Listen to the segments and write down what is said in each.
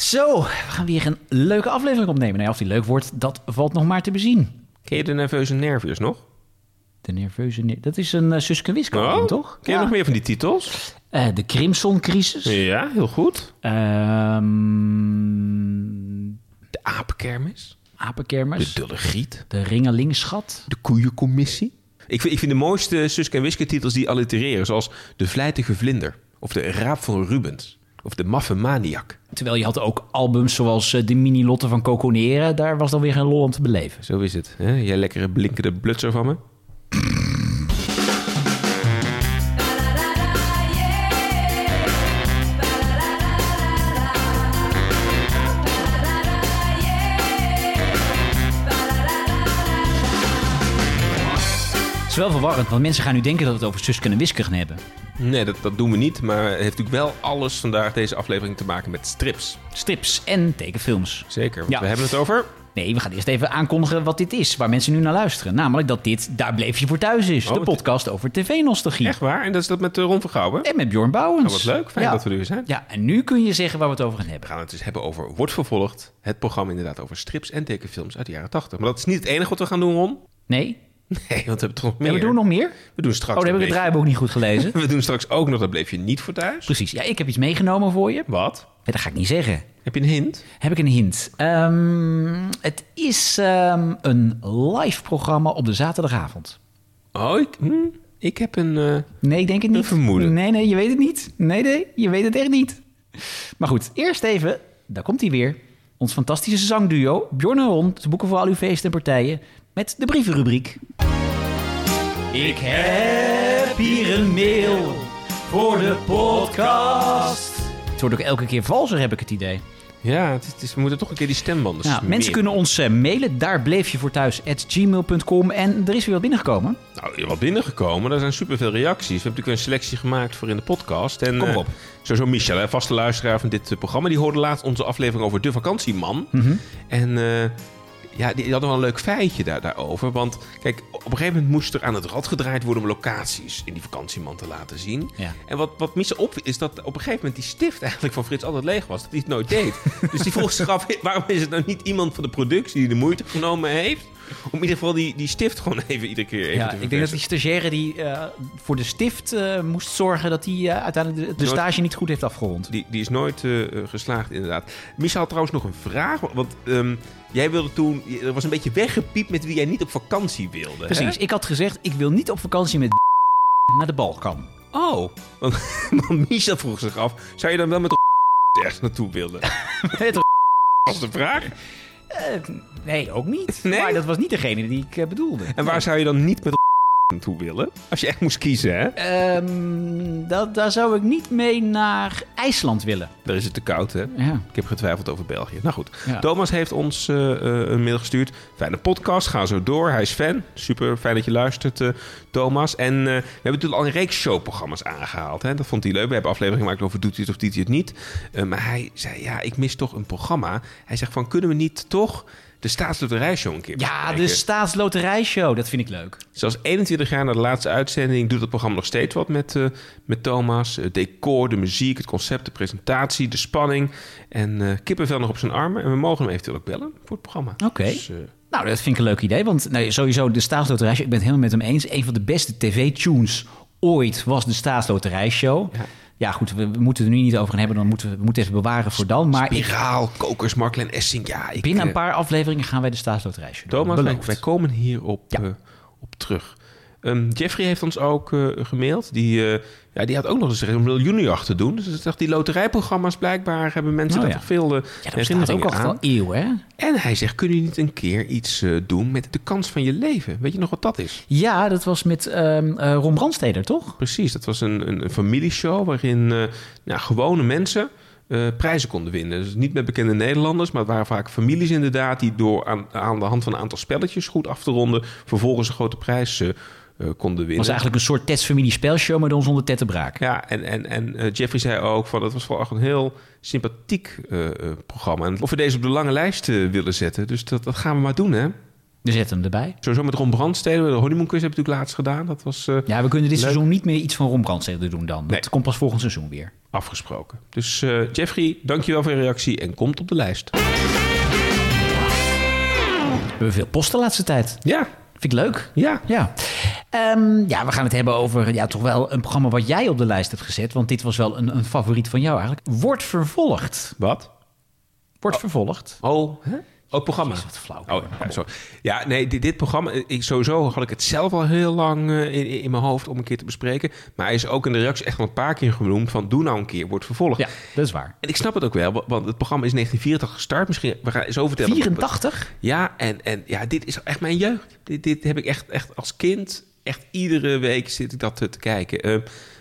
Zo, we gaan weer een leuke aflevering opnemen. Nou ja, of die leuk wordt, dat valt nog maar te bezien. Ken je de nerveuze nervius nog? De nerveuze... ner- Dat is een uh, Suske Wiske Oh, toch? Ken je nog meer van die titels? Eh, de Crimson-crisis. Ja, heel goed. Ehm De apenkermis. Apenkermis. De dulle griet. De Ringelingschat. De koeiencommissie. Ik vind, ik vind de mooiste Suske en Wiske titels die allitereren. Zoals De Vlijtige Vlinder. Of De Raap van Rubens. Of De Maffe Maniak. Terwijl je had ook albums zoals eh, de Mini-Lotte van Coconeren. Daar was dan weer geen lol om te beleven. Zo is het. Hè? Jij lekkere blinkende blutser van me. Wel verwarrend, want mensen gaan nu denken dat we het over Suske en Wiske gaan hebben. Nee, dat, dat doen we niet. Maar het heeft natuurlijk wel alles vandaag deze aflevering te maken met strips. Strips en tekenfilms. Zeker. Want Ja. we hebben het over... Nee, we gaan eerst even aankondigen wat dit is, waar mensen nu naar luisteren. Namelijk dat dit Daar Bleef Je Voor Thuis is. Oh, de podcast over tv-nostalgie. Echt waar? En dat is dat met uh, Ron Vergouwen? En met Bjorn Bouwens. Nou, wat leuk. Fijn ja. dat we er weer zijn. Ja, en nu kun je zeggen waar we het over gaan hebben. We gaan het dus hebben over Wordt Vervolgd. Het programma inderdaad over strips en tekenfilms uit de jaren 80. Maar dat is niet het enige wat we gaan doen, Ron. Nee? Nee, want we hebben toch nog meer. We doen nog meer? We doen straks Oh, dan heb ik het draaiboek niet goed gelezen. We doen straks ook nog, dat bleef je niet voor thuis. Precies. Ja, ik heb iets meegenomen voor je. Wat? Ja, dat ga ik niet zeggen. Heb je een hint? Heb ik een hint. Ehm, het is ehm, een live programma op de zaterdagavond. Oh, ik, hm, ik heb een... eh, Nee, ik denk het niet. Een vermoeden. Nee, nee, je weet het niet. Nee, nee, je weet het echt niet. Maar goed, eerst even, daar komt hij weer. Ons fantastische zangduo, Bjorn en Ron, te boeken voor al uw feesten en partijen, met de brievenrubriek. Ik heb hier een mail voor de podcast. Het wordt ook elke keer valser, heb ik het idee. ja, het is, het is- we moeten toch een keer die stembanden Nou, smeren. mensen kunnen ons eh, mailen, daar bleef je voor thuis, at gmail.com. En er is weer wat binnengekomen. Nou, je wat binnengekomen. Er zijn superveel reacties. We hebben natuurlijk een selectie gemaakt voor in de podcast. En, Kom eh, op. Sowieso Michel, hè, vaste luisteraar van dit eh, programma. Die hoorde laatst onze aflevering over de vakantieman. Mhm. En eh, ja, die, die hadden wel een leuk feitje daar, daarover. Want kijk, op een gegeven moment moest er aan het rad gedraaid worden... om locaties in die vakantieman te laten zien. Ja. En wat, wat Michel op is dat op een gegeven moment die stift eigenlijk van Frits altijd leeg was. Dat hij het nooit deed. dus die vroeg zich af, waarom is het nou niet iemand van de productie... die de moeite genomen heeft... om in ieder geval die, die stift gewoon even iedere keer even Ja, te ik denk dat die stagiaire die eh, voor de stift eh, moest zorgen dat hij eh, uiteindelijk de, de Nooit- stage niet goed heeft afgerond. Die, die is nooit geslaagd, inderdaad. Michel had trouwens nog een vraag. Want ehm, jij wilde toen... Er was een beetje weggepiept met wie jij niet op vakantie wilde. Precies, hè? ik had gezegd ik wil niet op vakantie met naar de Balkan. Oh, want, want Michel vroeg zich af... Zou je dan wel met ergens naartoe willen? Het- Was de vraag. Eh, nee, ook niet. Nee? Maar dat was niet degene die ik eh, bedoelde. En waar zou je dan niet met naartoe willen? Als je echt moest kiezen, hè? Ehm, dat, daar zou ik niet mee naar IJsland willen. Daar is het te koud, hè? Ja. Ik heb getwijfeld over België. Nou goed. Ja. Thomas heeft ons eh, eh, een mail gestuurd. Fijne podcast, ga zo door. Hij is fan. Super fijn dat je luistert, eh, Thomas. En we hebben natuurlijk al een reeks showprogramma's aangehaald. Hè? Dat vond hij leuk. We hebben afleveringen gemaakt over doet hij het of doet hij het niet. Maar hij zei, ja, ik mis toch een programma. Hij zegt van, kunnen we niet toch de staatsloterijshow een keer Ja, de staatsloterijshow, dat vind ik leuk. Zelfs 21 jaar na de laatste uitzending doet het programma nog steeds wat met, eh, met Thomas. Het decor, de muziek, het concept, de presentatie, de spanning. En eh kippenvel nog op zijn armen. En we mogen hem eventueel ook bellen voor het programma. Oké. Dus, eh, Nou, dat vind ik een leuk idee. Want nou, sowieso de staatsloterijshow, ik ben het helemaal met hem eens. Een van de beste tv-tunes ooit was de staatsloterijshow. Ja. Ja. goed, we, we moeten er nu niet over gaan hebben. Dan moeten we, we moeten even bewaren voor dan. Maar ik, Spiraal, kokers, Marklen, Essing. Ja, ik, binnen een eh, paar afleveringen gaan wij de staatsloterijshow doen. Thomas, wij, wij komen hierop Ja. eh, op terug. Ehm, Jeffrey heeft ons ook eh, gemaild. Die, eh, ja, die had ook nog eens een miljoenenjacht te doen. Dus ik dacht, die loterijprogramma's blijkbaar hebben mensen Oh, daar ja. toch veel uh, Ja, dat bestaat ook al eeuwen, hè? En hij zegt, kun je niet een keer iets eh, doen met de kans van je leven? Weet je nog wat dat is? Ja, dat was met eh, Ron Brandsteder, toch? Precies, dat was een, een, een familieshow waarin eh, nou, gewone mensen eh, prijzen konden winnen. Dus niet met bekende Nederlanders, maar het waren vaak families inderdaad... die door aan, aan de hand van een aantal spelletjes goed af te ronden... vervolgens een grote prijs eh, eh, konden Het winnen. was eigenlijk een soort Tets Familie spelshow, maar dan zonder Ted de Braak. Ja, en, en, en eh, Jeffrey zei ook van het was vooral echt een heel sympathiek eh, programma. En of we deze op de lange lijst willen zetten, dus dat, dat gaan we maar doen, hè? We zetten hem erbij. Sowieso met Ron Brandstede. De honeymoon quiz heb ik natuurlijk laatst gedaan. Dat was Ja, we kunnen dit Leuk. seizoen niet meer iets van Rombrandstede doen dan. Dat Nee. komt pas volgend seizoen weer. afgesproken. Dus eh, Jeffrey, dankjewel voor je reactie en komt op de lijst. We hebben veel post de laatste tijd. Ja, Vind ik leuk. ja. Ja. Ehm, ja, we gaan het hebben over ja, toch wel een programma wat jij op de lijst hebt gezet. Want dit was wel een, een favoriet van jou eigenlijk. Wordt vervolgd. Wat? Wordt vervolgd. Oh, hè? Oh, programma. Is wat flauw. Oh, ja, sorry. Ja, nee, dit, dit programma, eh, ik, sowieso had ik het zelf al heel lang eh, in, in mijn hoofd om een keer te bespreken. Maar hij is ook in de reactie echt wel een paar keer genoemd van doe nou een keer, wordt vervolgd. Ja, dat is waar. En ik snap het ook wel, wa- want het programma is 1984 gestart. Misschien, we gaan zo vertellen. 84? Ja, en, en ja, dit is echt mijn jeugd. Dit, dit heb ik echt, echt als kind, echt iedere week zit ik dat te, kijken. Eh,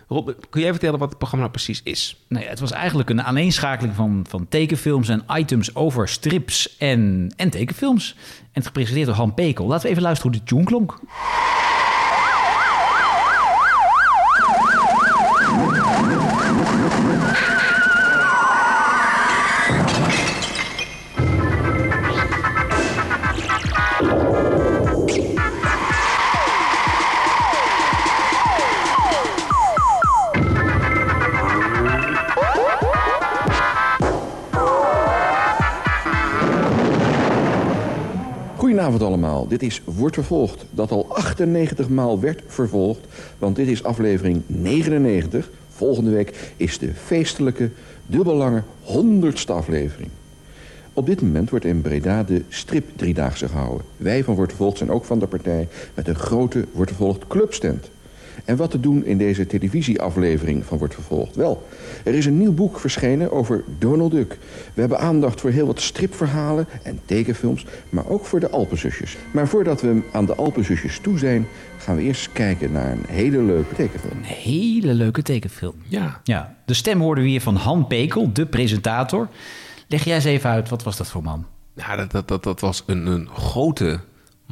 Rob, kun jij vertellen wat het programma nou precies is? Nee, het was eigenlijk een aaneenschakeling van, van tekenfilms en items over strips en, en tekenfilms. En het gepresenteerd door Han Pekel. Laten we even luisteren hoe de tune klonk. Dit is Wordt Vervolgd, dat al 98 maal werd vervolgd. Want dit is aflevering 99. Volgende week is de feestelijke, dubbellange 100ste aflevering. Op dit moment wordt in Breda de strip driedaagse gehouden. Wij van Wordt Vervolgd zijn ook van de partij met een grote Wordt Vervolgd clubstand. En wat te doen in deze televisieaflevering van Wordt Vervolgd? Wel, er is een nieuw boek verschenen over Donald Duck. We hebben aandacht voor heel wat stripverhalen en tekenfilms, maar ook voor de Alpenzusjes. Maar voordat we aan de Alpenzusjes toe zijn, gaan we eerst kijken naar een hele leuke tekenfilm. Een hele leuke tekenfilm. Ja. Ja, de stem hoorden we hier van Han Pekel, de presentator. Leg jij eens even uit, wat was dat voor man? Nou, dat, dat, dat, dat was een, een grote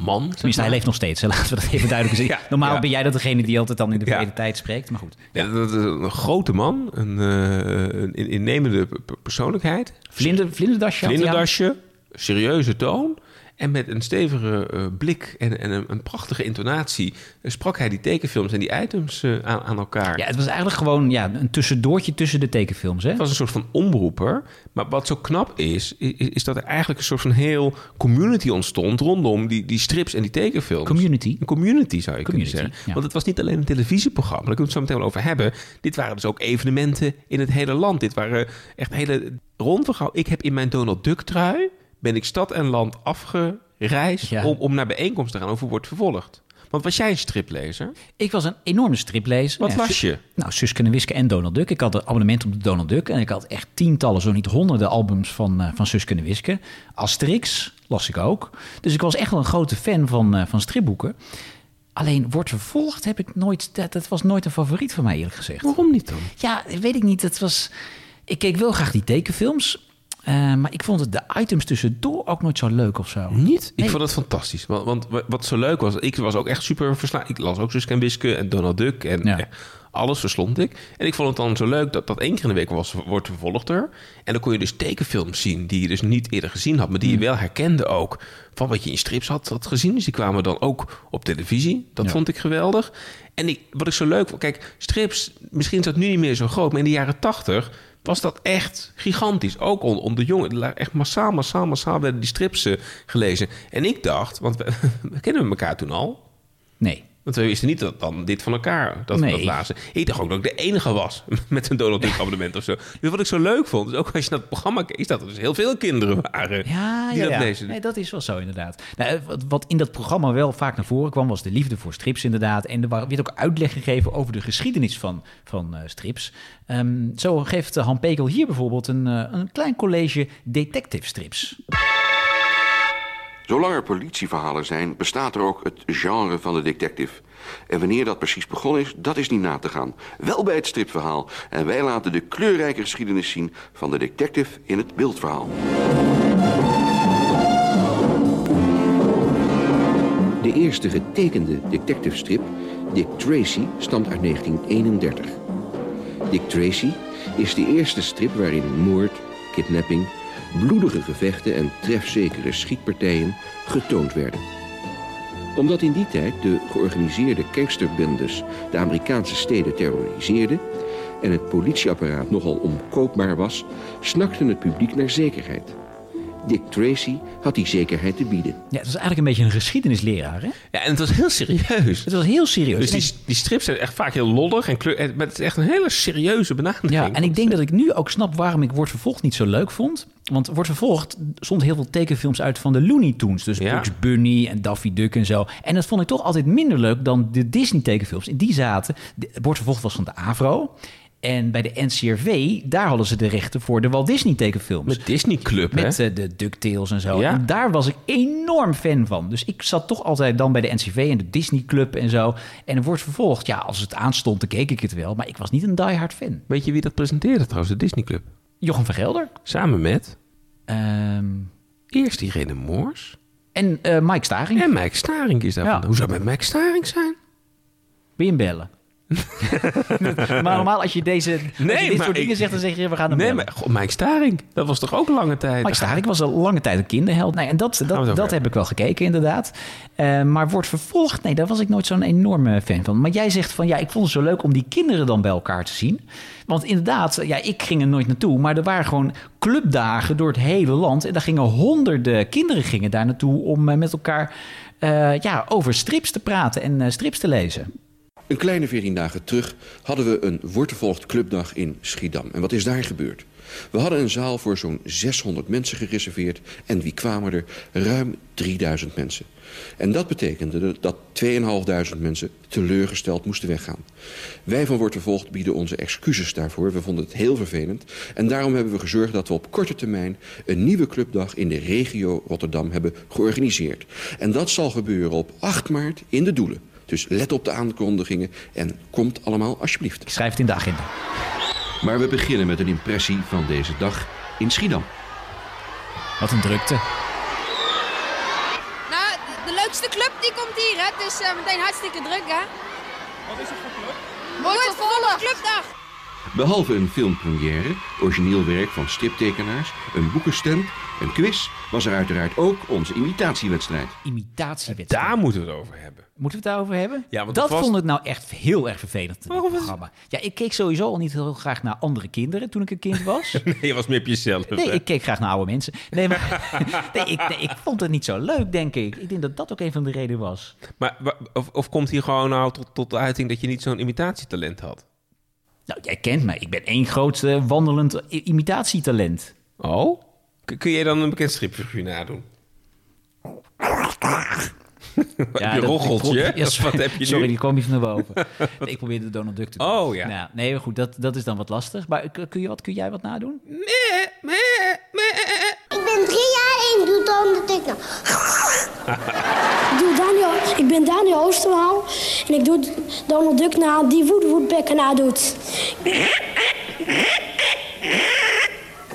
man. Tenminste, hij leeft nog steeds. hè. Laten we dat even duidelijk zeggen. Ja, Normaal ja. ben jij dat degene die altijd dan in de Ja. verleden tijd spreekt. Maar goed. Ja, dat is een grote man, een, eh, een innemende persoonlijkheid. Vlinder, vlinderdasje. Vlinderdasje, serieuze toon. En met een stevige eh, blik en, en een, een prachtige intonatie eh, sprak hij die tekenfilms en die items eh, aan, aan elkaar. Ja, het was eigenlijk gewoon ja, een tussendoortje tussen de tekenfilms. Hè? Het was een soort van omroeper. Maar wat zo knap is, is, is dat er eigenlijk een soort van heel community ontstond rondom die, die strips en die tekenfilms. Community. Een community zou je Community, kunnen zeggen. ja. Want het was niet alleen een televisieprogramma, daar kunnen we het zo meteen wel over hebben. Dit waren dus ook evenementen in het hele land. Dit waren echt hele rondverhaal. Ik heb in mijn Donald Duck trui, ben ik stad en land afgereisd Ja. om, om naar bijeenkomsten te gaan over wordt vervolgd. Want was jij een striplezer? Ik was een enorme striplezer. Wat Ja, las je? Nou, Suske en Wiske en Donald Duck. Ik had een abonnement op de Donald Duck. En ik had echt tientallen, zo niet honderden albums van, eh, van Suske en Wiske. Asterix las ik ook. Dus ik was echt wel een grote fan van, eh, van stripboeken. Alleen Wordt Vervolgd heb ik nooit... Dat, dat was nooit een favoriet van mij, eerlijk gezegd. Waarom niet dan? Ja, weet ik niet. Het was... Ik keek wel graag die tekenfilms. Eh, maar ik vond het de items tussendoor ook nooit zo leuk of zo. Niet? Ik vond het fantastisch. Want, want wa- wat zo leuk was, ik was ook echt super verslaafd. Ik las ook Suske en Wiske en Donald Duck en Ja. eh, alles verslond ik. En ik vond het dan zo leuk dat dat één keer in de week was, wordt vervolgd er. En dan kon je dus tekenfilms zien die je dus niet eerder gezien had, maar die je wel herkende ook. Van wat je in strips had, had gezien. Dus die kwamen dan ook op televisie. Dat Ja. vond ik geweldig. En ik, wat ik zo leuk vond, kijk, strips, misschien is dat nu niet meer zo groot, maar in de jaren tachtig was dat echt gigantisch. Ook onder de jongen. Echt massaal, massaal, massaal werden die strips eh, gelezen. En ik dacht, want we, we elkaar toen al. Nee. Want we wisten niet dat dan dit van elkaar dat Nee. dat. Ik dacht ook dat ik de enige was met een Donald Duck abonnement of zo. Dus wat ik zo leuk vond, is ook als je naar het programma keek, is dat er dus heel veel kinderen waren Ja, die ja, dat ja. Nee, dat is wel zo inderdaad. Nou, wat, wat in dat programma wel vaak naar voren kwam, was de liefde voor strips inderdaad. En er werd ook uitleg gegeven over de geschiedenis van, van eh, strips. Ehm, zo geeft eh, Han Pekel hier bijvoorbeeld een, eh, een klein college detective strips. Zolang er politieverhalen zijn, bestaat er ook het genre van de detective. En wanneer dat precies begonnen is, dat is niet na te gaan. Wel bij het stripverhaal. En wij laten de kleurrijke geschiedenis zien van de detective in het beeldverhaal. De eerste getekende detective strip, Dick Tracy, stamt uit 1931. Dick Tracy is de eerste strip waarin moord, kidnapping, bloedige gevechten en trefzekere schietpartijen getoond werden. Omdat in die tijd de georganiseerde gangsterbendes de Amerikaanse steden terroriseerden en het politieapparaat nogal omkoopbaar was, snakte het publiek naar zekerheid. Dick Tracy had die zekerheid te bieden. Ja, het was eigenlijk een beetje een geschiedenisleraar, hè? Ja, en het was heel serieus. Het was heel serieus. Dus die, die strips zijn echt vaak heel lollig en kleur, maar het is echt een hele serieuze benadering. Ja, en ik denk dat ik nu ook snap waarom ik Word Vervolgd niet zo leuk vond. Want Word Vervolgd stond heel veel tekenfilms uit van de Looney Tunes. Dus Ja. Bugs Bunny en Daffy Duck en zo. En dat vond ik toch altijd minder leuk dan de Disney tekenfilms. In die zaten, de- Word Vervolgd was van de AVRO. En bij de NCRV, daar hadden ze de rechten voor de Walt Disney tekenfilms. Met Disney Club, hè? Met eh, de DuckTales en zo. Ja. En daar was ik enorm fan van. Dus ik zat toch altijd dan bij de NCV en de Disney Club en zo. En het wordt vervolgd. Ja, als het aanstond, dan keek ik het wel. Maar ik was niet een diehard fan. Weet je wie dat presenteerde trouwens, de Disney Club? Jochem van Gelder. Samen met Ehm, eerst Irene Moors en eh, Mike Staring. en Mike Staring is daar Ja. Hoe zou het met Mike Staring zijn? Wil je hem bellen? maar normaal als je, deze, als je Nee, dit soort ik- dingen zegt, dan zeg je we gaan hem Nee, bellen. maar goh, Mike Staring, dat was toch ook lange tijd? Mike Staring was al lange tijd een kinderheld. Nee, en dat, dat, dat heb ik wel gekeken, inderdaad. Eh, maar wordt vervolgd, nee, daar was ik nooit zo'n enorme fan van. Maar jij zegt van, ja, ik vond het zo leuk om die kinderen dan bij elkaar te zien. Want inderdaad, ja, ik ging er nooit naartoe. Maar er waren gewoon clubdagen door het hele land. En daar gingen honderden kinderen gingen daar naartoe om eh, met elkaar eh, ja, over strips te praten en strips te lezen. Een kleine 14 dagen terug hadden we een Wortelvolgd clubdag in Schiedam. En wat is daar gebeurd? We hadden een zaal voor zo'n 600 mensen gereserveerd en wie kwamen er? Ruim 3000 mensen. En dat betekende dat 2500 mensen teleurgesteld moesten weggaan. Wij van Wortelvolgd bieden onze excuses daarvoor. We vonden het heel vervelend. En daarom hebben we gezorgd dat we op korte termijn een nieuwe clubdag in de regio Rotterdam hebben georganiseerd. En dat zal gebeuren op 8 maart in de Doelen. Dus let op de aankondigingen en komt allemaal alsjeblieft. Ik schrijf het in de agenda. Maar we beginnen met een impressie van deze dag in Schiedam. Wat een drukte. Nou, de, leukste club die komt hier, hè. Het is eh, meteen hartstikke druk, hè. Wat is het voor club? Wordt vervolgd clubdag. Behalve een filmpremière, origineel werk van striptekenaars, een boekenstand, een quiz, was er uiteraard ook onze imitatiewedstrijd. Imitatiewedstrijd. Daar moeten we het over hebben. Moeten we het daarover hebben? Ja, want dat was- vond ik nou echt heel erg vervelend. in Waarom programma. Ja, ik keek sowieso al niet heel graag naar andere kinderen toen ik een kind was. Nee, je was meer op jezelf. Nee, hè? ik keek graag naar oude mensen. Nee, maar nee, ik, nee, ik vond het niet zo leuk, denk ik. Ik denk dat dat ook een van de redenen was. Maar, of, of komt hier gewoon nou tot, tot de uiting dat je niet zo'n imitatietalent had? Nou, jij kent mij. Ik ben één groot eh, wandelend imitatietalent. Oh? Kun jij dan een bekend stripfiguur nadoen? heb je rocheltje? ik wat heb je Sorry, nu? die kwam niet naar boven. Nee, ik probeerde Donald Duck te doen. Oh, ja. Nou, nee, maar goed, dat, dat is dan wat lastig. Maar kun, je wat, kun jij wat nadoen? Ik ben drie jaar en ik doe dan de tekenen. Ik, doe Daniel, ik ben Daniel Oosterwaal en ik doe Donald Duck na die Wood Woodpecker nadoet.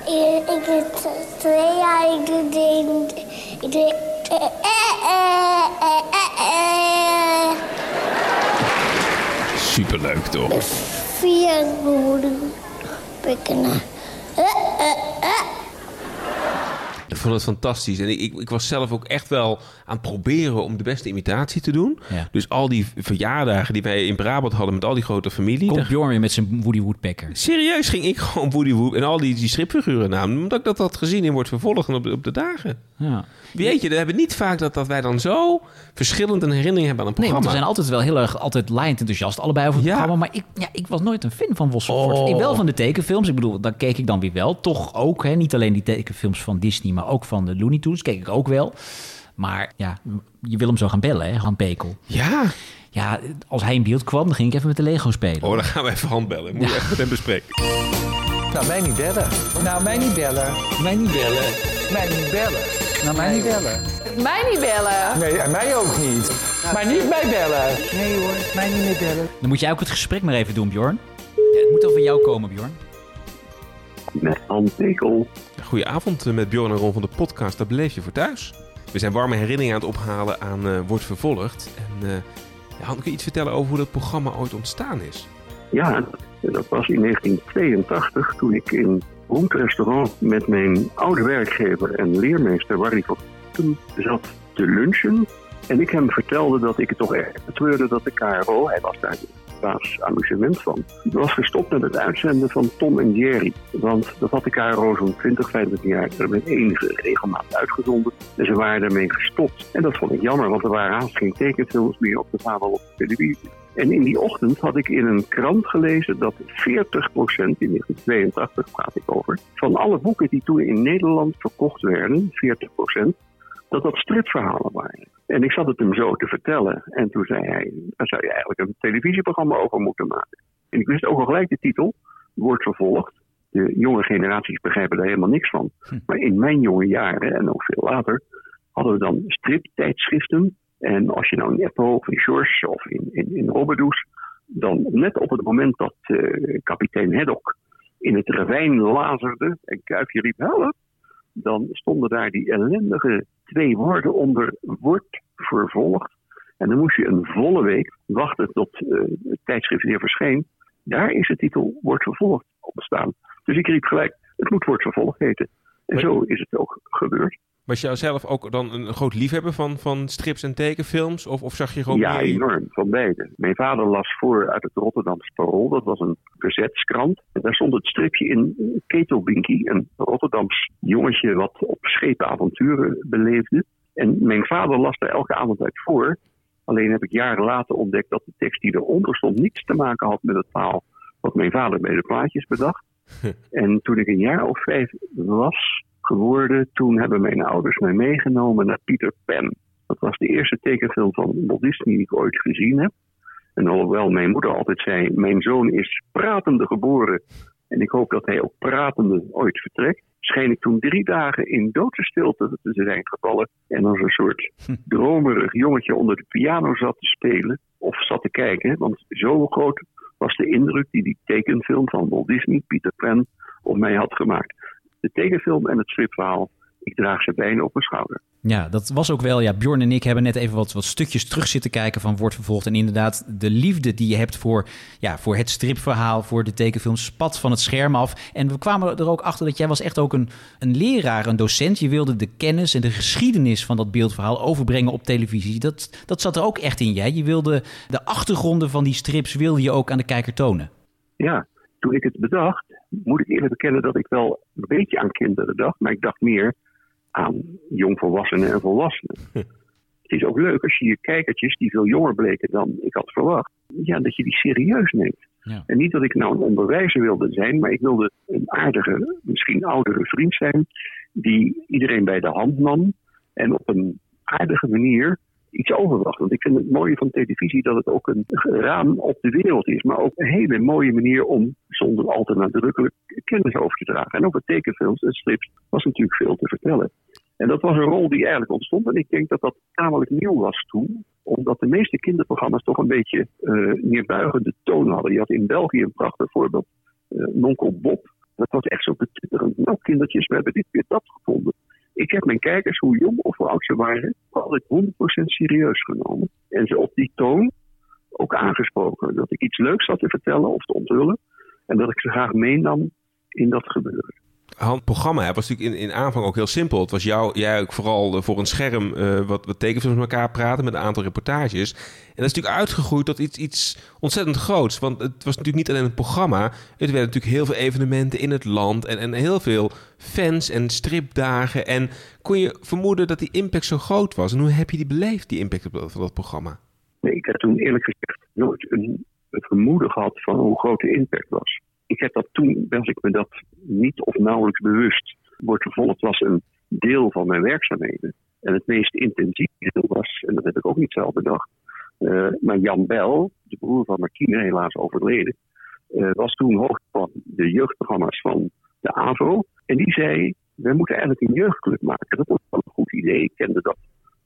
Ik, ik ben t- twee jaar ik doe de... Ik eh, eh, eh, eh, eh, eh. Superleuk, toch? Vier woede pikken. Eh, eh, eh. Ik vond het fantastisch. En ik, ik, ik was zelf ook echt wel aan het proberen om de beste imitatie te doen. Ja. Dus al die verjaardagen die wij in Brabant hadden met al die grote familie. Komt daar- Bjorn weer met zijn Woody Woodpecker. Serieus ging ik gewoon Woody Wood en al die, die stripfiguren namen. Omdat ik dat had gezien in wordt vervolgd op de, op de dagen. Ja. Weet je, we hebben niet vaak dat, dat wij dan zo verschillend een herinnering hebben aan een Nee, want programma. we zijn altijd wel heel erg altijd laaiend enthousiast, allebei over het Ja. programma. Maar ik, ja, ik was nooit een fan van Vos van Voort. Oh. Ik wel van de tekenfilms. Ik bedoel, dan keek ik dan weer wel. Toch ook, hè, niet alleen die tekenfilms van Disney, maar ook van de Looney Tunes keek ik ook wel. Maar ja, je wil hem zo gaan bellen, hè, Han Pekel. Ja. Ja, als hij in beeld kwam, dan ging ik even met de Lego spelen. Oh, dan gaan we even handbellen. Moet je even met hem bespreken. Nou, mij niet bellen. Nou, mij niet bellen. Mij niet bellen. Mij niet bellen. Nou, mij niet bellen. Mij niet bellen. Nee, en mij ook niet. Maar niet mij bellen. Nee hoor, mij niet meer bellen. Dan moet jij ook het gesprek maar even doen, Bjorn. Ja, het moet van jou komen, Bjorn. Met Ann Pekel. Goedenavond eh, met Bjorn en Ron van de podcast. Dat beleef je voor thuis. We zijn warme herinneringen aan het ophalen aan eh, Wordt Vervolgd. En eh ja, Han, kun je iets vertellen over hoe dat programma ooit ontstaan is? Ja, dat was in 1982 toen ik in een restaurant met mijn oude werkgever en leermeester Barry van Putten zat te lunchen. En ik hem vertelde dat ik het toch echt betreurde dat de KRO, hij was daar baas amusement van, was gestopt met het uitzenden van Tom en Jerry. Want dat had de KRO zo'n 20, 25 jaar met enige regelmaat uitgezonden. En ze waren daarmee gestopt. En dat vond ik jammer, want er waren haast geen tekenfilms meer op de vader op de televisie. En in die ochtend had ik in een krant gelezen dat 40%, in 1982 praat ik over, van alle boeken die toen in Nederland verkocht werden, 40%, dat dat stripverhalen waren. En ik zat het hem zo te vertellen. En toen zei hij, daar zou je eigenlijk een televisieprogramma over moeten maken. En ik wist ook al gelijk de titel, wordt vervolgd. De jonge generaties begrijpen er helemaal niks van. Maar in mijn jonge jaren, en ook veel later, hadden we dan striptijdschriften. En als je nou in Eppo of in George of in, in, in Robbedoes, dan net op het moment dat uh, kapitein Haddock in het ravijn lazerde en Kuifje riep help, dan stonden daar die ellendige twee woorden onder wordt vervolgd. En dan moest je een volle week wachten tot uh, het tijdschrift weer verscheen. Daar is de titel wordt vervolgd op staan. Dus ik riep gelijk, het moet wordt vervolgd heten. En zo is het ook gebeurd. Was jij zelf ook dan een groot liefhebber van, van strips en tekenfilms? Of, of zag je gewoon Ja, meer... enorm. Van beide. Mijn vader las voor uit het Rotterdamse Parool. Dat was een verzetskrant. En daar stond het stripje in Ketelbinky. Een Rotterdams jongetje wat op schepen avonturen beleefde. En mijn vader las daar elke avond uit voor. Alleen heb ik jaren later ontdekt dat de tekst die eronder stond niets te maken had met het taal wat mijn vader bij de plaatjes bedacht. en toen ik een jaar of vijf was geworden, toen hebben mijn ouders mij meegenomen naar Peter Pan. Dat was de eerste tekenfilm van Walt Disney die ik ooit gezien heb. En alhoewel mijn moeder altijd zei, mijn zoon is pratende geboren en ik hoop dat hij ook pratende ooit vertrekt, scheen ik toen drie dagen in doodse stilte te zijn gevallen en als een soort dromerig jongetje onder de piano zat te spelen of zat te kijken. Want zo groot was de indruk die die tekenfilm van Walt Disney, Peter Pan, op mij had gemaakt. De tekenfilm en het stripverhaal, ik draag ze bijna op mijn schouder. Ja, dat was ook wel. Ja, Bjorn en ik hebben net even wat, wat stukjes terug zitten kijken van Wordt Vervolgd. En inderdaad, de liefde die je hebt voor, ja, voor het stripverhaal, voor de tekenfilm, spat van het scherm af. En we kwamen er ook achter dat jij was echt ook een, een leraar, een docent. Je wilde de kennis en de geschiedenis van dat beeldverhaal overbrengen op televisie. Dat, dat zat er ook echt in jij. Je wilde de achtergronden van die strips wilde je ook aan de kijker tonen. Ja, toen ik het bedacht, moet ik eerlijk bekennen dat ik wel een beetje aan kinderen dacht. Maar ik dacht meer aan jongvolwassenen en volwassenen. Het is ook leuk als je je kijkertjes, die veel jonger bleken dan ik had verwacht, ja, dat je die serieus neemt. Ja. En niet dat ik nou een onderwijzer wilde zijn, maar ik wilde een aardige, misschien oudere vriend zijn, die iedereen bij de hand nam en op een aardige manier iets overbracht. Want ik vind het mooie van televisie dat het ook een raam op de wereld is, maar ook een hele mooie manier om zonder al te nadrukkelijk kennis over te dragen. En over tekenfilms en strips was natuurlijk veel te vertellen. En dat was een rol die eigenlijk ontstond. En ik denk dat dat tamelijk nieuw was toen. Omdat de meeste kinderprogramma's toch een beetje uh, neerbuigende toon hadden. Je had in België een prachtig voorbeeld. Uh, Nonkel Bob. Dat was echt zo betutterend. Nou kindertjes, we hebben dit weer dat gevonden. Ik heb mijn kijkers, hoe jong of hoe oud ze waren, altijd 100% serieus genomen. En ze op die toon ook aangesproken. Dat ik iets leuks had te vertellen of te onthullen. En dat ik ze graag meenam in dat gebeuren. Het programma was natuurlijk in, in aanvang ook heel simpel. Het was jou, jij ook vooral voor een scherm uh, wat, wat tekenfilms met elkaar praten met een aantal reportages. En dat is natuurlijk uitgegroeid tot iets, iets ontzettend groots. Want het was natuurlijk niet alleen een programma. Het werden natuurlijk heel veel evenementen in het land. En, en heel veel fans en stripdagen. En kon je vermoeden dat die impact zo groot was? En hoe heb je die beleefd, die impact van dat programma? Nee, ik heb toen eerlijk gezegd nooit een, een vermoeden gehad van hoe groot de impact was ik heb dat toen, was ik me dat niet of nauwelijks bewust. Wordt vervolgd was een deel van mijn werkzaamheden. En het meest intensieve deel was, en dat heb ik ook niet zelf bedacht, uh, maar Jan Bel, de broer van Martine, helaas overleden, uh, was toen hoofd van de jeugdprogramma's van de AVO. En die zei, we moeten eigenlijk een jeugdclub maken. Dat was wel een goed idee. Ik kende dat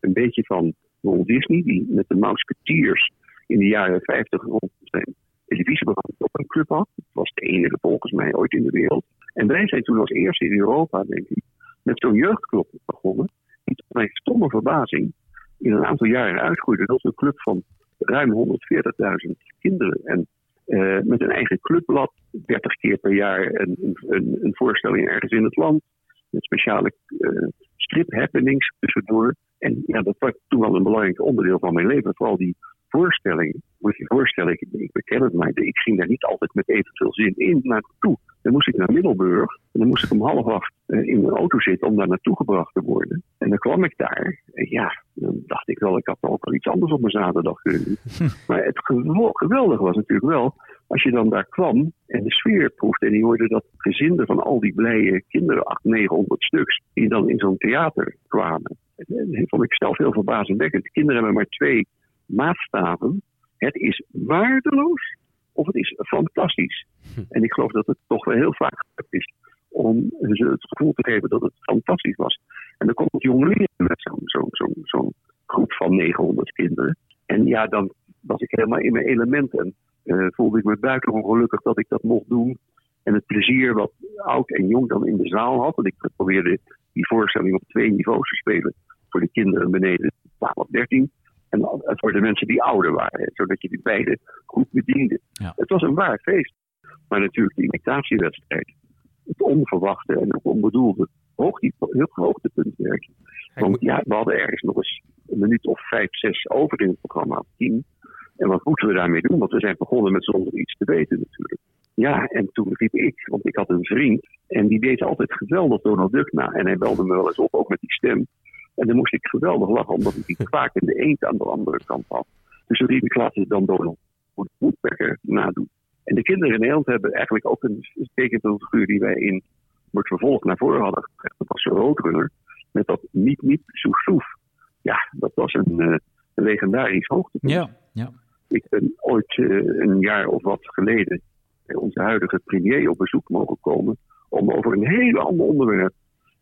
een beetje van Walt Disney, die met de Mouseketeers in de jaren 50 rond zijn televisieprogramma op een club had. Het was de enige volgens mij ooit in de wereld. En wij zijn toen als eerste in Europa, denk ik, met zo'n jeugdclub begonnen. Die tot mijn stomme verbazing in een aantal jaren uitgroeide tot een club van ruim 140.000 kinderen. En uh, met een eigen clubblad, 30 keer per jaar een, een, een voorstelling ergens in het land. Met speciale uh, strip happenings tussendoor. En ja, dat was toen wel een belangrijk onderdeel van mijn leven. Vooral die voorstelling. Moet je voorstellen, ik, ik beken het, maar ik ging daar niet altijd met evenveel zin in naartoe. Dan moest ik naar Middelburg en dan moest ik om half acht eh, in mijn auto zitten om daar naartoe gebracht te worden. En dan kwam ik daar. En ja, dan dacht ik wel, ik had ook wel iets anders op mijn zaterdag kunnen doen. Maar het geweldige was natuurlijk wel, als je dan daar kwam en de sfeer proefde en je hoorde dat gezinden van al die blije kinderen, 800, 900 stuks, die dan in zo'n theater kwamen. En dat vond ik zelf heel verbazingwekkend. De kinderen hebben maar twee maatstaven. Het is waardeloos of het is fantastisch. En ik geloof dat het toch wel heel vaak is om ze het gevoel te geven dat het fantastisch was. En dan komt het jongeleren met zo'n zo'n zo'n zo'n groep van 900 kinderen. En ja, dan was ik helemaal in mijn element en eh, voelde ik me buitengewoon gelukkig dat ik dat mocht doen. En het plezier wat oud en jong dan in de zaal had. Want ik probeerde die voorstelling op twee niveaus te spelen. Voor de kinderen beneden 12, 13. En voor de mensen die ouder waren. Zodat je die beide goed bediende. Ja. Het was een waar feest. Maar natuurlijk de imitatiewedstrijd. Het onverwachte en ook onbedoelde hoogte, heel hoogtepuntwerk. Want ja, we hadden ergens nog eens een minuut of vijf, zes over in het programma, tien. En wat moeten we daarmee doen? Want we zijn begonnen met zonder iets te weten natuurlijk. Ja, en toen riep ik, want ik had een vriend en die deed altijd geweldig Donald Duck na. En hij belde me wel eens op, ook met die stem. En dan moest ik geweldig lachen, omdat ik die kwaak in de eend aan de andere kant had. Dus ik laten ze dan Donald Woodpecker nadoen. En de kinderen in Nederland hebben eigenlijk ook een tekenfiguur die wij in wordt vervolgd naar voren hadden gebracht. Dat was een roodrunner met dat niet niet soef soef. Ja, dat was een, uh, een legendarisch hoogtepunt. Ja, ja. Ik ben ooit uh, een jaar of wat geleden bij onze huidige premier op bezoek mogen komen om over een heel ander onderwerp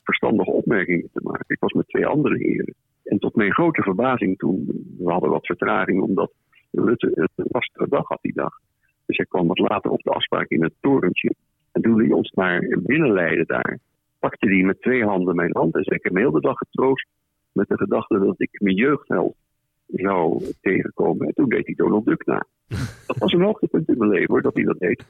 verstandige opmerkingen te maken. Ik was met twee andere heren. En tot mijn grote verbazing toen, we hadden wat vertraging omdat Rutte een lastige dag had die dag. Dus hij kwam wat later op de afspraak in het torentje. En toen hij ons naar binnen leidde daar, pakte hij met twee handen mijn hand en zei: Ik heb me heel de dag getroost met de gedachte dat ik mijn jeugdheld zou tegenkomen. En toen deed hij Donald Duck na. Dat was een hoogtepunt in mijn leven hoor, dat hij dat deed.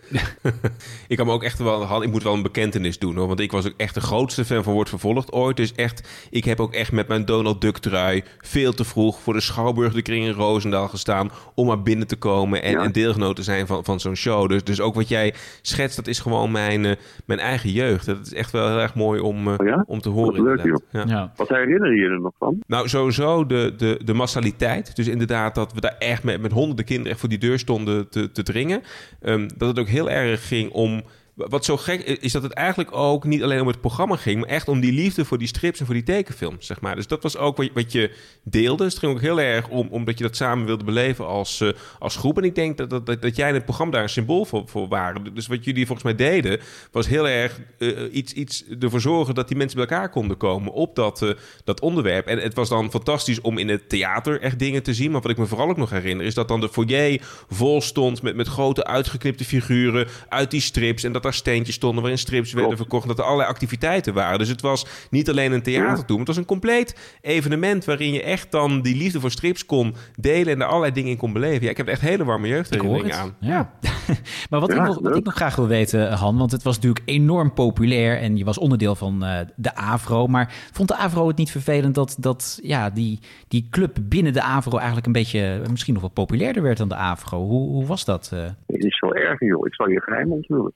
ik kan me ook echt wel, ik moet wel een bekentenis doen hoor. Want ik was ook echt de grootste fan van Wordt Vervolgd ooit. Dus echt, ik heb ook echt met mijn Donald Duck trui veel te vroeg voor de Schouwburg de Kring in Roosendaal gestaan. Om maar binnen te komen en, Ja. en deelgenoot te zijn van, van zo'n show. Dus, dus ook wat jij schetst, dat is gewoon mijn, eh, mijn eigen jeugd. Dat is echt wel heel erg mooi om, eh, Oh ja? om te horen. Wat leuk. Ja. ja. Wat herinner je je er nog van? Nou, sowieso de, de, de massaliteit. Dus inderdaad dat we daar echt met, met honderden kinderen echt voor die deur stonden te, te dringen. Ehm, dat het ook heel erg ging om... Wat zo gek is, is dat het eigenlijk ook niet alleen om het programma ging... maar echt om die liefde voor die strips en voor die tekenfilms, zeg maar. Dus dat was ook wat, je- deelde. Dus het ging ook heel erg om omdat je dat samen wilde beleven als, eh, als groep. En ik denk dat, dat, dat, jij en het programma daar een symbool voor, voor waren. Dus wat jullie volgens mij deden... was heel erg eh, iets, iets ervoor zorgen dat die mensen bij elkaar konden komen... op dat, eh, dat onderwerp. En het was dan fantastisch om in het theater echt dingen te zien. Maar wat ik me vooral ook nog herinner... is dat dan de foyer vol stond met, met grote uitgeknipte figuren... uit die strips. En dat daar steentjes stonden waarin strips werden Klopt. verkocht. Dat er allerlei activiteiten waren. Dus het was niet alleen een theater toen. Het was een compleet evenement waarin je echt dan die liefde voor strips kon delen... en daar allerlei dingen in kon beleven. Ja, ik heb er echt hele warme Ik hoor jeugdherinneringen het. aan. Ja. maar wat, Ja, ik nog, wat ik nog graag wil weten, Han, want het was natuurlijk enorm populair en je was onderdeel van eh, de AVRO. Maar vond de AVRO het niet vervelend dat, dat ja, die, die club binnen de AVRO eigenlijk een beetje misschien nog wat populairder werd dan de AVRO? Hoe, hoe was dat? eh? Het is wel erg, joh. Ik zal je geheim onthullen.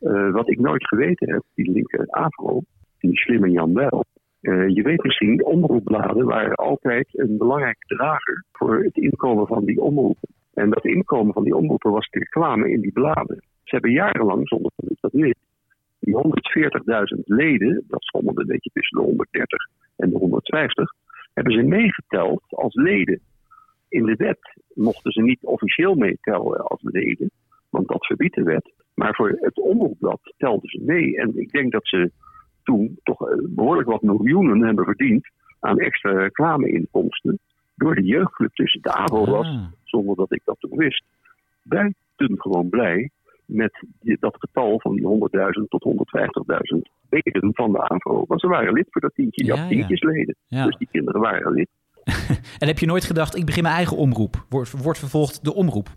Eh, wat ik nooit geweten heb, die linker AVRO, die slimme Jan Wel. eh, je weet misschien, omroepbladen waren altijd een belangrijke drager voor het inkomen van die omroepen. En dat inkomen van die omroepen was de reclame in die bladen. Ze hebben jarenlang, zonder dat ik dat weet, die 140.000 leden, dat schommelde een beetje tussen de 130 en de 150, hebben ze meegeteld als leden. In de wet mochten ze niet officieel meetellen als leden, want dat verbiedt de wet. Maar voor het omroepblad telden ze mee. En ik denk dat ze toen toch eh, behoorlijk wat miljoenen hebben verdiend aan extra reclameinkomsten. Door de jeugdclub tussen de AVO was, Ah. zonder dat ik dat toen wist, buitengewoon blij met die- dat getal van die 100.000 tot 150.000 leden van de AVO. Want ze waren lid voor dat tientje, die Ja, tientjes leden. Ja. Dus die kinderen waren lid. En heb je nooit gedacht, ik begin mijn eigen omroep? Wordt, wordt vervolgd de omroep?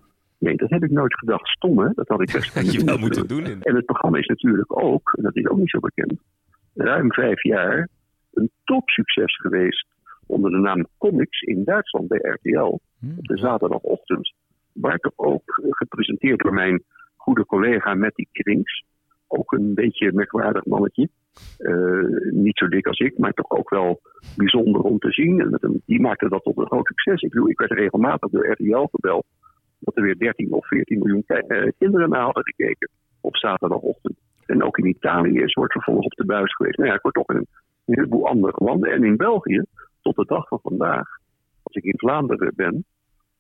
Nee, dat heb ik nooit gedacht. Stom, hè? Dat had ik best Had je kunnen wel doen. moeten doen. In. En het programma is natuurlijk ook, en dat is ook niet zo bekend, ruim vijf jaar een topsucces geweest onder de naam Comics in Duitsland bij RTL. Op de zaterdagochtend. Waar toch ook gepresenteerd door mijn goede collega Matty Krings. Ook een beetje een merkwaardig mannetje. Eh, niet zo dik als ik, maar toch ook wel bijzonder om te zien. En met hem, die maakte dat tot een groot succes. Ik bedoel, ik werd regelmatig door RTL gebeld. Dat er weer 13 of 14 miljoen eh, kinderen naar hadden gekeken op zaterdagochtend. En ook in Italië is wordt vervolgens op de buis geweest. Nou ja, ik word toch in een heleboel andere landen. En in België, tot de dag van vandaag, als ik in Vlaanderen ben,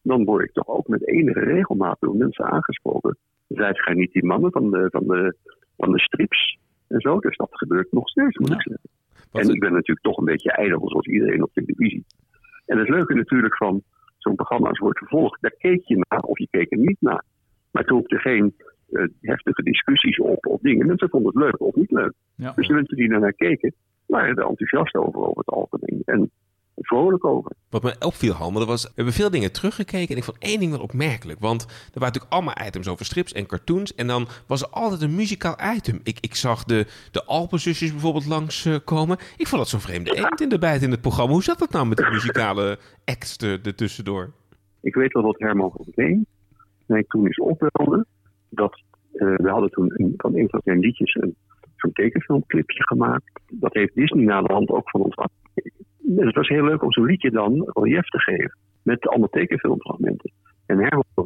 dan word ik toch ook met enige regelmaat door mensen aangesproken. Zijt gij niet die mannen van de, van de, van de strips en zo? Dus dat gebeurt nog steeds, moet ik zeggen. En ik ben natuurlijk toch een beetje ijdel, zoals iedereen op televisie. En het leuke natuurlijk van zo'n programma als wordt vervolgd, daar keek je naar of je keek er niet naar. Maar toen er geen eh, heftige discussies op of dingen. Mensen vonden het leuk of niet leuk. Ja. Dus de mensen die daarnaar keken, waren er enthousiast over, over het algemeen. En vrolijk over. Wat me opviel, Han, dat was, we hebben veel dingen teruggekeken en ik vond één ding wel opmerkelijk. Want er waren natuurlijk allemaal items over strips en cartoons. En dan was er altijd een muzikaal item. Ik, ik zag de, de Alpenzusjes bijvoorbeeld langskomen. ik vond dat zo'n vreemde eend in de bijt in het programma. Hoe zat dat nou met de muzikale acts er, tussendoor? Ik weet wel wat Herman van Veen mij toen eens opbelde. Dat, eh, we hadden toen een, van een van zijn liedjes een, zo'n tekenfilmclipje gemaakt. Dat heeft Disney na de hand ook van ons afgekeken. Dus het was heel leuk om zo'n liedje dan relief te geven. Met allemaal tekenfilmfragmenten. En Herman me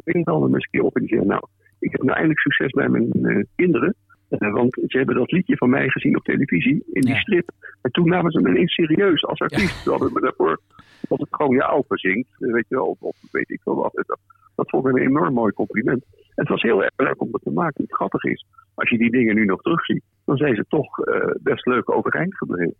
eens een keer op en die zei... Nou, ik heb nou eindelijk succes bij mijn eh, kinderen. Eh, want ze hebben dat liedje van mij gezien op televisie in die Ja. strip. En toen namen ze me ineens serieus als artiest. Ze hadden me daarvoor dat het gewoon je zingt, eh, weet je wel, of, of weet ik wel wat. Dat, dat vond ik een enorm mooi compliment. En het was heel erg leuk om dat te maken. Het grappig is, als je die dingen nu nog terugziet, dan zijn ze toch best leuk overeind gebleven.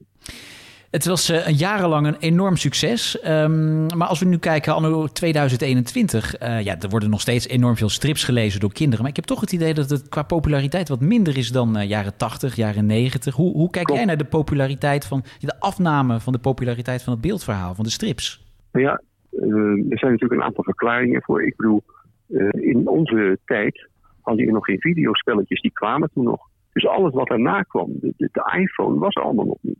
Het was eh, jarenlang een enorm succes. Ehm, maar als we nu kijken anno 2021, eh, ja, er worden nog steeds enorm veel strips gelezen door kinderen. Maar ik heb toch het idee dat het qua populariteit wat minder is dan eh, jaren 80, jaren 90. Hoe, hoe kijk Klopt. jij naar de populariteit van de afname van de populariteit van het beeldverhaal, van de strips? Ja, er zijn natuurlijk een aantal verklaringen voor. Ik bedoel, in onze tijd hadden je nog geen videospelletjes, die kwamen toen nog. Dus alles wat daarna kwam, de, de, de iPhone was allemaal nog niet.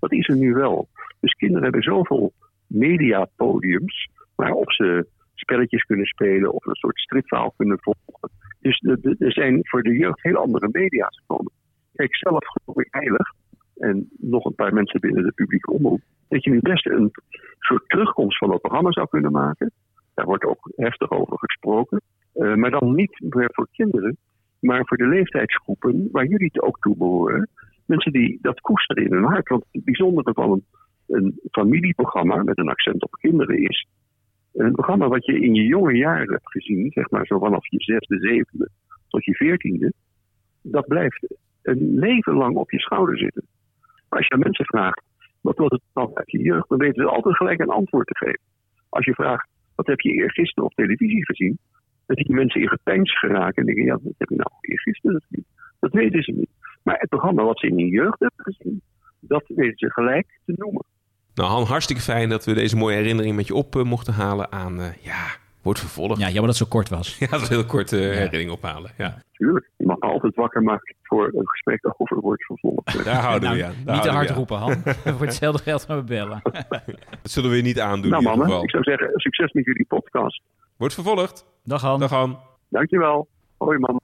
Dat is er nu wel. Dus kinderen hebben zoveel mediapodiums waarop ze spelletjes kunnen spelen of een soort stripverhaal kunnen volgen. Dus er zijn voor de jeugd heel andere media's gekomen. Kijk, zelf geloof ik heilig, en nog een paar mensen binnen de publieke omroep, dat je nu best een soort terugkomst van dat programma zou kunnen maken. Daar wordt ook heftig over gesproken. Eh, maar dan niet meer voor kinderen, maar voor de leeftijdsgroepen waar jullie het ook toe behoren. Mensen die dat koesteren in hun hart. Want het bijzondere van een, familieprogramma met een accent op kinderen is. Een programma wat je in je jonge jaren hebt gezien, zeg maar zo vanaf je zesde, zevende tot je veertiende. Dat blijft een leven lang op je schouder zitten. Maar als je aan mensen vraagt, wat was het nou uit je jeugd, dan weten ze altijd gelijk een antwoord te geven. Als je vraagt, wat heb je eergisteren op televisie gezien? Dan zie je mensen in gepeins geraken en denken, ja, wat heb je nou eergisteren gezien? Dat weten ze niet. Maar het programma wat ze in hun jeugd hebben gezien, dat weten ze gelijk te noemen. Nou, Han, hartstikke fijn dat we deze mooie herinnering met je op eh, mochten halen aan, eh, ja, wordt vervolgd. Ja, jammer dat het zo kort was. Ja, dat is een heel kort eh, herinnering ophalen. Ja. Tuurlijk, je mag altijd wakker maken voor een gesprek over wordt vervolgd. Daar houden we Nou, aan. Daar niet te hard we aan. roepen, Han. Voor hetzelfde geld gaan we bellen. Dat zullen we je niet aandoen nou in ieder mannen, geval. ik zou zeggen, succes met jullie podcast. Wordt vervolgd. Dag Han. Dag Han. Dankjewel. Hoi man.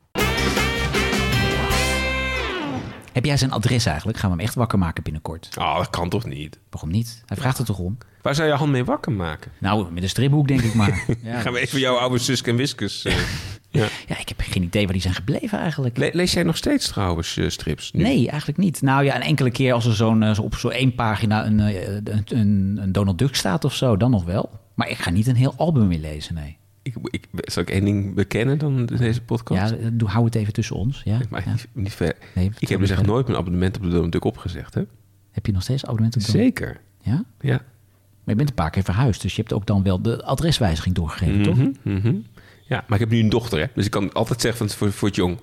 Heb jij zijn adres eigenlijk? Gaan we hem echt wakker maken binnenkort? Oh, dat kan toch niet? Waarom niet? Hij vraagt er toch om? Waar zou je Han mee wakker maken? Nou, met een stripboek denk ik maar. Ja, Gaan we even jouw oude Suske en Wiskus... eh, ja. ja, ik heb geen idee waar die zijn gebleven eigenlijk. Le- lees jij nog steeds trouwens eh, strips? Nu? Nee, eigenlijk niet. Nou ja, een enkele keer als er zo'n, eh, zo op zo'n één pagina een, een, een, een Donald Duck staat of zo, dan nog wel. Maar ik ga niet een heel album weer lezen, nee. Ik, ik, zal ik één ding bekennen dan deze podcast? Ja, doe, hou het even tussen ons. Ja? Ja. niet, niet ver. Nee, ik heb dus echt nooit mijn abonnement op de Donald Duck opgezegd, hè? Heb je nog steeds abonnement op Donald? Zeker. Ja? Ja. Maar je bent een paar keer verhuisd, dus je hebt ook dan wel de adreswijziging doorgegeven, toch? Mhm, mhm. Ja, maar ik heb nu een dochter, hè? Dus ik kan altijd zeggen van voor, voor het jong.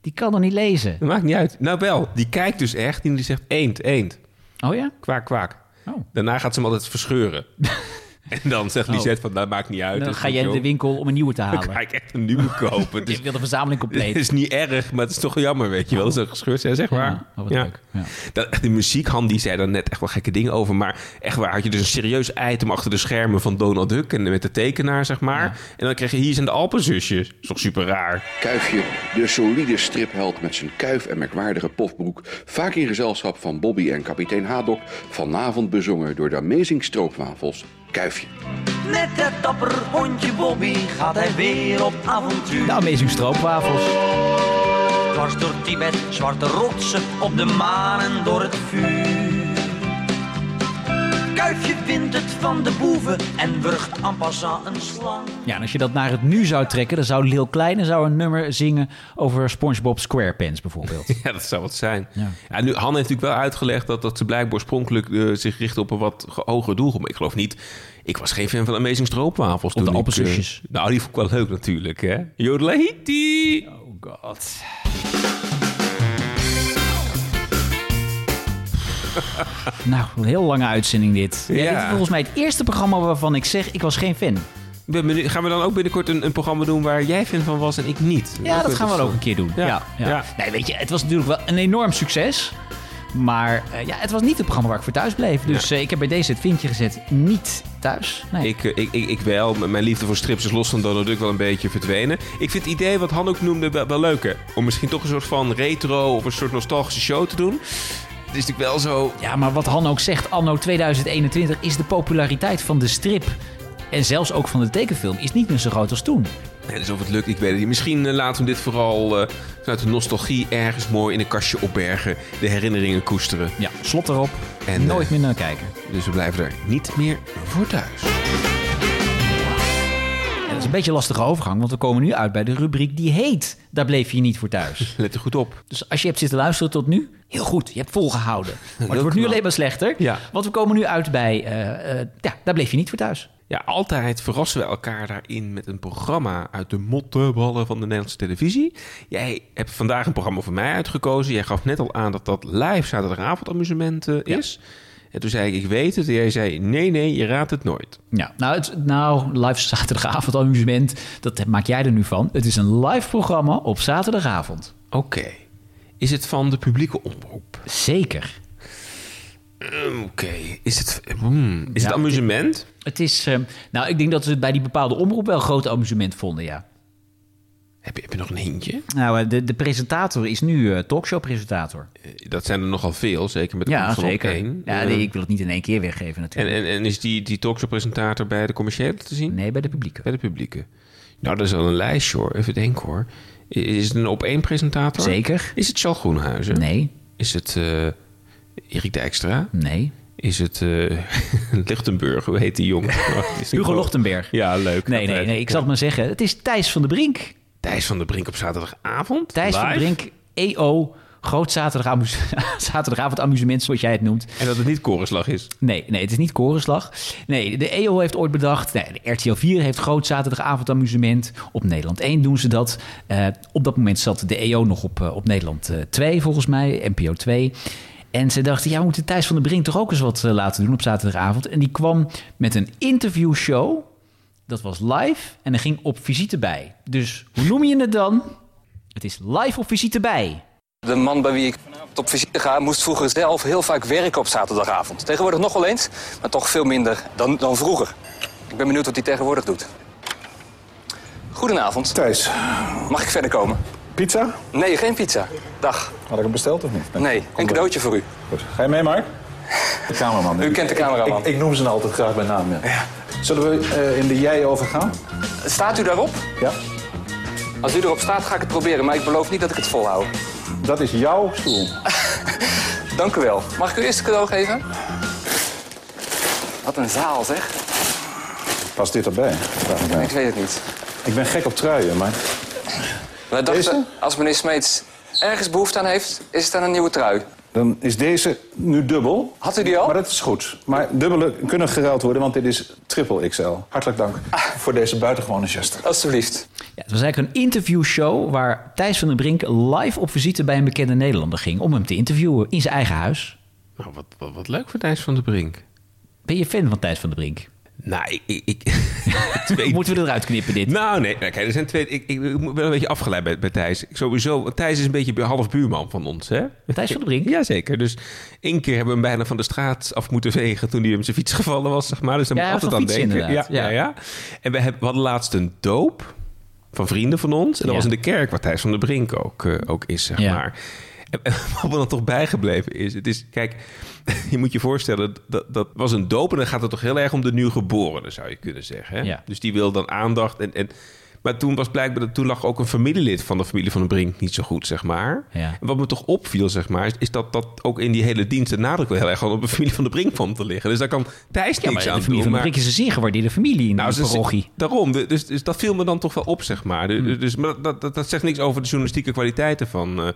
Die kan nog niet lezen. Dat maakt niet uit. Nou wel, die kijkt dus echt en die zegt eend, eend. Oh ja? Kwaak, kwaak. Oh. Daarna gaat ze hem altijd verscheuren. En dan zegt Oh. Lisette van, dat maakt niet uit. Dan ga jij in de winkel om een nieuwe te Dan halen. ga ik echt een nieuwe kopen. Je Dus wil de verzameling het compleet. is niet erg, maar het is toch jammer, weet je wel. Zo gescheurd zijn, zeg maar. Ja, oh, wat leuk. Ja. Dat, Han, die zei daar net echt wel gekke dingen over. Maar echt waar, had je dus een serieus item achter de schermen van Donald Duck... en met de tekenaar, zeg maar. En dan kreeg je hier zijn de Alpenzusjes. is toch super raar? Kuifje, de solide stripheld met zijn kuif en merkwaardige pofbroek. Vaak in gezelschap van Bobby en kapitein Haddock. Vanavond bezongen door de Amazing Stroopwafels. Kuifje. Met het dapper hondje Bobby gaat hij weer op avontuur. De Amazing Stroopwafels. Dwars door Tibet, zwarte rotsen op de maan en door het vuur. Kuifje vindt het van de boeven en wurgt en passant een slang. Ja, en als je dat naar het nu zou trekken, dan zou Lil Kleine zou een nummer zingen over SpongeBob SquarePants bijvoorbeeld. Ja, dat zou wat zijn. Ja. Ja. nu, Han heeft natuurlijk wel uitgelegd dat, dat ze blijkbaar oorspronkelijk eh, zich richten op een wat ge- hoger doelgroep. Maar ik geloof niet. Ik was geen fan van Amazing Stroopwafels. De toen ik, Alpenzusjes. eh, nou, die vond ik wel leuk natuurlijk, hè? Jodelahiti! Oh god. nou, een heel lange uitzending dit. Ja. Ja. dit is volgens mij het eerste programma waarvan ik zeg, ik was geen fan. Gaan we dan ook binnenkort een, een programma doen waar jij fan van was en ik niet? Ja, dat gaan we ook een keer doen. Ja. Ja. Ja, Ja. Nee, weet je, het was natuurlijk wel een enorm succes. Maar eh, ja, het was niet het programma waar ik voor thuis bleef. Dus eh, ik heb bij deze het vinkje gezet, niet thuis. Nee. Ik, eh, ik, ik, ik wel. Mijn liefde voor strips is los van Donald Duck wel een beetje verdwenen. Ik vind het idee wat Han ook noemde wel, wel leuk. hè. Om misschien toch een soort van retro of een soort nostalgische show te doen. Het is natuurlijk wel zo... Ja, maar wat Han ook zegt, anno 2021 is de populariteit van de strip... en zelfs ook van de tekenfilm, is niet meer zo groot als toen. Nee, dus of het lukt, ik weet het niet. Misschien eh, laten we dit vooral eh, vanuit de nostalgie ergens mooi in een kastje opbergen. De herinneringen koesteren. Ja, slot erop. En, Nooit eh, meer naar kijken. Dus we blijven er niet meer voor thuis. Ja, een beetje een lastige overgang, want we komen nu uit bij de rubriek die heet... Daar bleef je niet voor thuis. Let er goed op. Dus als je hebt zitten luisteren tot nu, heel goed, je hebt volgehouden. Maar het wordt nu alleen maar slechter, Ja. want we komen nu uit bij... eh, eh, ja, daar bleef je niet voor thuis. Ja, altijd verrassen we elkaar daarin met een programma uit de motteballen van de Nederlandse televisie. Jij hebt vandaag een programma voor mij uitgekozen. Jij gaf net al aan dat dat live zaterdagavond amusement is. En toen zei ik, ik weet het. En jij zei, nee, nee, je raadt het nooit. Ja, nou, het, nou, live zaterdagavond amusement, dat maak jij er nu van. Het is een live programma op zaterdagavond. Oké. Is het van de publieke omroep? Zeker. Ehm, Oké. Is het, hmm, is Ja, het amusement? Het is, eh, nou, ik denk dat ze het bij die bepaalde omroep wel groot amusement vonden, ja. Heb je, heb je nog een hintje? Nou, eh, de, de presentator is nu eh, talkshow-presentator. Eh, Dat zijn er nogal veel, zeker met de Ja, zeker. Ja, nee, ik wil het niet in één keer weggeven en, natuurlijk. en, en is die, die talkshow-presentator bij de commerciële te zien? nee, bij de publieke. Bij de publieke. Nou, dat is wel een lijstje hoor. Even denken hoor. Is het een op één presentator? Zeker. Is het Charles Groenhuizen? Nee, Is het eh Erik Dijkstra? nee. Is het Lichtenburg? Hoe heet die jongen? Hugo Lochtenberg. Ja, leuk. Nee, nee, nee, ik zal het maar zeggen. Het is Thijs van de Brink. Thijs van der Brink op zaterdagavond? Thijs van Live? de Brink, EO, groot zaterdag amus- zaterdagavond amusement, zoals jij het noemt. En dat het niet korenslag is. Nee, nee, het is niet korenslag. Nee, de EO heeft ooit bedacht. Nee, de RTL 4 heeft groot zaterdagavond amusement. Op Nederland 1 doen ze dat. Eh, op dat moment zat de EO nog op, eh, op Nederland eh, 2, volgens mij, NPO 2. En ze dachten, ja, we moeten Thijs van der Brink toch ook eens wat eh, laten doen op zaterdagavond. En die kwam met een interviewshow. Dat was live en er ging op visite bij. Dus hoe noem je het dan? Het is live op visite bij. De man bij wie ik vanavond op visite ga, moest vroeger zelf heel vaak werken op zaterdagavond. Tegenwoordig nog wel eens, maar toch veel minder dan, dan vroeger. Ik ben benieuwd wat hij tegenwoordig doet. Goedenavond. Thijs, Mag ik verder komen? pizza? Nee, geen pizza. Dag. Had ik hem besteld of niet? Nee, een cadeautje voor u. Goed. Ga je mee, Mark? De cameraman. U kent de cameraman. Ik, ik noem ze altijd graag bij naam, ja. Zullen we eh, in de jij overgaan? Staat u daarop? Ja. Als u erop staat, ga ik het proberen, maar ik beloof niet dat ik het volhoud. Dat is jouw stoel. Dank u wel. Mag ik u eerst een cadeau geven? Wat een zaal, zeg. Past dit erbij? Ik, weet het niet. ik ben gek op truien, maar We dachten, Deze? als meneer Smeets ergens behoefte aan heeft, is het aan een nieuwe trui. Dan is deze nu dubbel. Had u die al? Maar dat is goed. Maar dubbele kunnen geruild worden, want dit is triple XL. Hartelijk dank voor deze buitengewone geste. Alsjeblieft. Ja, het was eigenlijk een interviewshow waar Thijs van den Brink live op visite bij een bekende Nederlander ging om hem te interviewen in zijn eigen huis. Nou, wat, wat, wat leuk voor Thijs van der Brink. Ben je fan van Thijs van den Brink? Nou, ik... twee... Moeten we eruit knippen dit? Nou, nee. Kijk, er zijn twee... Ik, ik, ik ben een beetje afgeleid bij, bij Thijs. Ik Sowieso, Thijs is een beetje half buurman van ons, hè? Thijs van de Brink? Jazeker. Dus één keer hebben we hem bijna van de straat af moeten vegen... toen hij hem zijn fiets gevallen was, zeg maar. Dus daar Ja, moet altijd aan denken. Ja, ja, Ja. En we, hebben, we hadden laatst een doop van vrienden van ons. En dat Ja. was in de kerk waar Thijs van de Brink ook, eh, ook is, zeg maar. En, en wat me dan toch bijgebleven is... Het is, kijk, je moet je voorstellen... Dat, dat was een doop en dan gaat het toch heel erg om de nieuwgeborene... zou je kunnen zeggen. Hè? Ja. Dus die wil dan aandacht. En, en, maar toen was blijkbaar... dat toen lag ook een familielid van de familie van de Brink niet zo goed, zeg maar. Ja. En wat me toch opviel, zeg maar... is, is dat dat ook in die hele dienst... de nadruk wel heel erg op de familie van de Brink kwam te liggen. Dus daar kan Thijs Ja, niks de aan familie doen. van de Brink is een zeer gewaardeerde familie in nou, de parochie. daarom. De- Dus, dus dat viel me dan toch wel op, zeg maar. Hmm. De- Dus, maar dat, dat, dat zegt niks over de journalistieke kwaliteiten van, eh,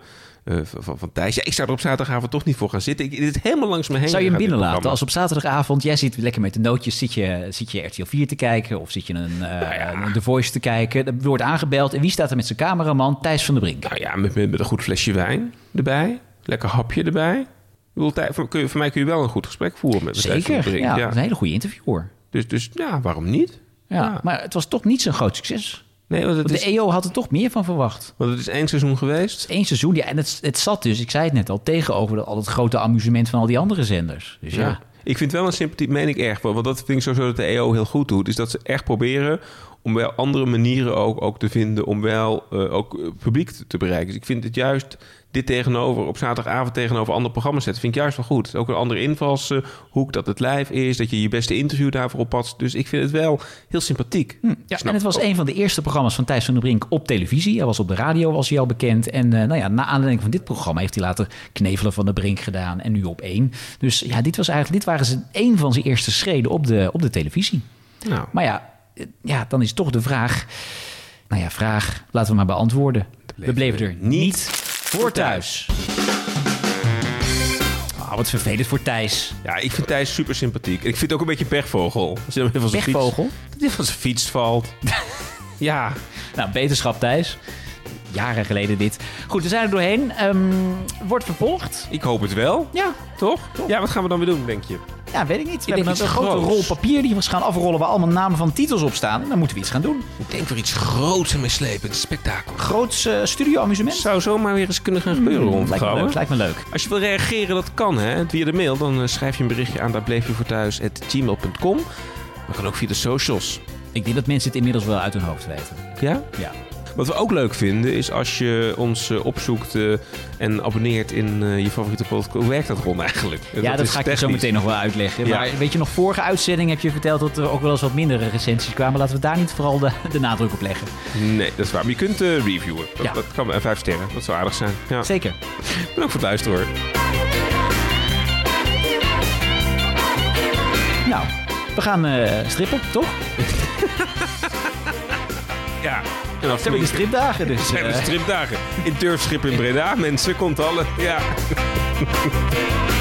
eh, van, van, Thijs. Ja, ik zou er op zaterdagavond toch niet voor gaan zitten. Ik, dit helemaal langs me heen. Zou je hem binnenlaten als op zaterdagavond... jij zit lekker met de nootjes, zit je, zit je RTL 4 te kijken... of zit je een, eh, een The Voice te kijken. Er wordt aangebeld en wie staat er met zijn cameraman? Thijs van der Brink. Nou ja, met, met, met een goed flesje wijn erbij. Lekker hapje erbij. Ik bedoel, voor, kun je, voor mij kun je wel een goed gesprek voeren met, met Thijs van Zeker, der Brink. ja, is een hele goede interviewer. Dus, dus ja, waarom niet? Ja, Maar het was toch niet zo'n groot succes. Nee, want het Want is, de EO had er toch meer van verwacht. want het is één seizoen geweest. Eén seizoen, ja, en het, het zat dus, ik zei het net al, tegenover dat- al het grote amusement van al die andere zenders. Dus ja, Ja. Ik vind wel een sympathie, meen ik erg. Want dat vind ik sowieso dat de EO heel goed doet. Is dat ze echt proberen om wel andere manieren ook, ook te vinden... om wel eh, ook eh, publiek te bereiken. Dus ik vind het juist dit tegenover... op zaterdagavond tegenover andere programma's zetten... vind ik juist wel goed. Ook een andere invalshoek, dat het live is... dat je je beste interview daarvoor oppast. Dus ik vind het wel heel sympathiek. Hm, ja en het was een van de eerste programma's van Thijs van der Brink op televisie. Hij was op de radio, was hij al bekend. En eh, nou ja, na aanleiding van dit programma heeft hij later Knevelen van de Brink gedaan. En nu op één. Dus ja, dit, was eigenlijk, dit waren zijn, een van zijn eerste schreden op de, op de televisie. Nou, Maar ja, eh, ja, dan is toch de vraag... Nou ja, vraag, laten we maar beantwoorden. We bleven er niet voor thuis. Ah, wat vervelend voor Thijs. ja, ik vind Thijs super sympathiek. Ik vind het ook een beetje een pechvogel. Als dan weer van zijn fiets- Pechvogel? Dat hij van zijn fiets valt. ja, Nou, beterschap Thijs. Jaren geleden dit. Goed, we zijn er doorheen. Ehm, wordt vervolgd. ik hoop het wel. Ja, Toch? Ja, wat gaan we dan weer doen, denk je? Ja, weet ik niet. We denk hebben iets een grote groots. rol papier die we gaan afrollen... waar allemaal namen van titels op staan. En dan moeten we iets gaan doen. Ik denk voor iets groots en meeslepend. Spektakel. Groots eh, studio-amusement. Zou zomaar weer eens kunnen gaan gebeuren rond Hmm, lijkt me leuk. Lijkt me leuk. Als je wil reageren, dat kan hè. Via de mail, dan eh, schrijf je een berichtje aan daar bleef je voor thuis gmail.com. Maar kan ook via de socials. Ik denk dat mensen het inmiddels wel uit hun hoofd weten. Ja? Ja. Wat we ook leuk vinden is als je ons eh, opzoekt eh, en abonneert in eh, je favoriete podcast. Hoe werkt dat Ron eigenlijk? Ja, dat, ga ik je zo technisch. meteen nog wel uitleggen. Ja. Maar weet je nog, vorige uitzending heb je verteld dat er ook wel eens wat mindere recensies kwamen. Laten we daar niet vooral de, de nadruk op leggen. Nee, dat is waar. Maar je kunt reviewen. Dat, Ja. dat kan en vijf sterren. Dat zou aardig zijn. Ja. Zeker. Bedankt voor het luisteren hoor. Nou, we gaan strippen, toch? Ja. Ze hebben de stripdagen, dus... Ze hebben stripdagen. In Durfschip in Breda. Mensen, komt alle. Ja.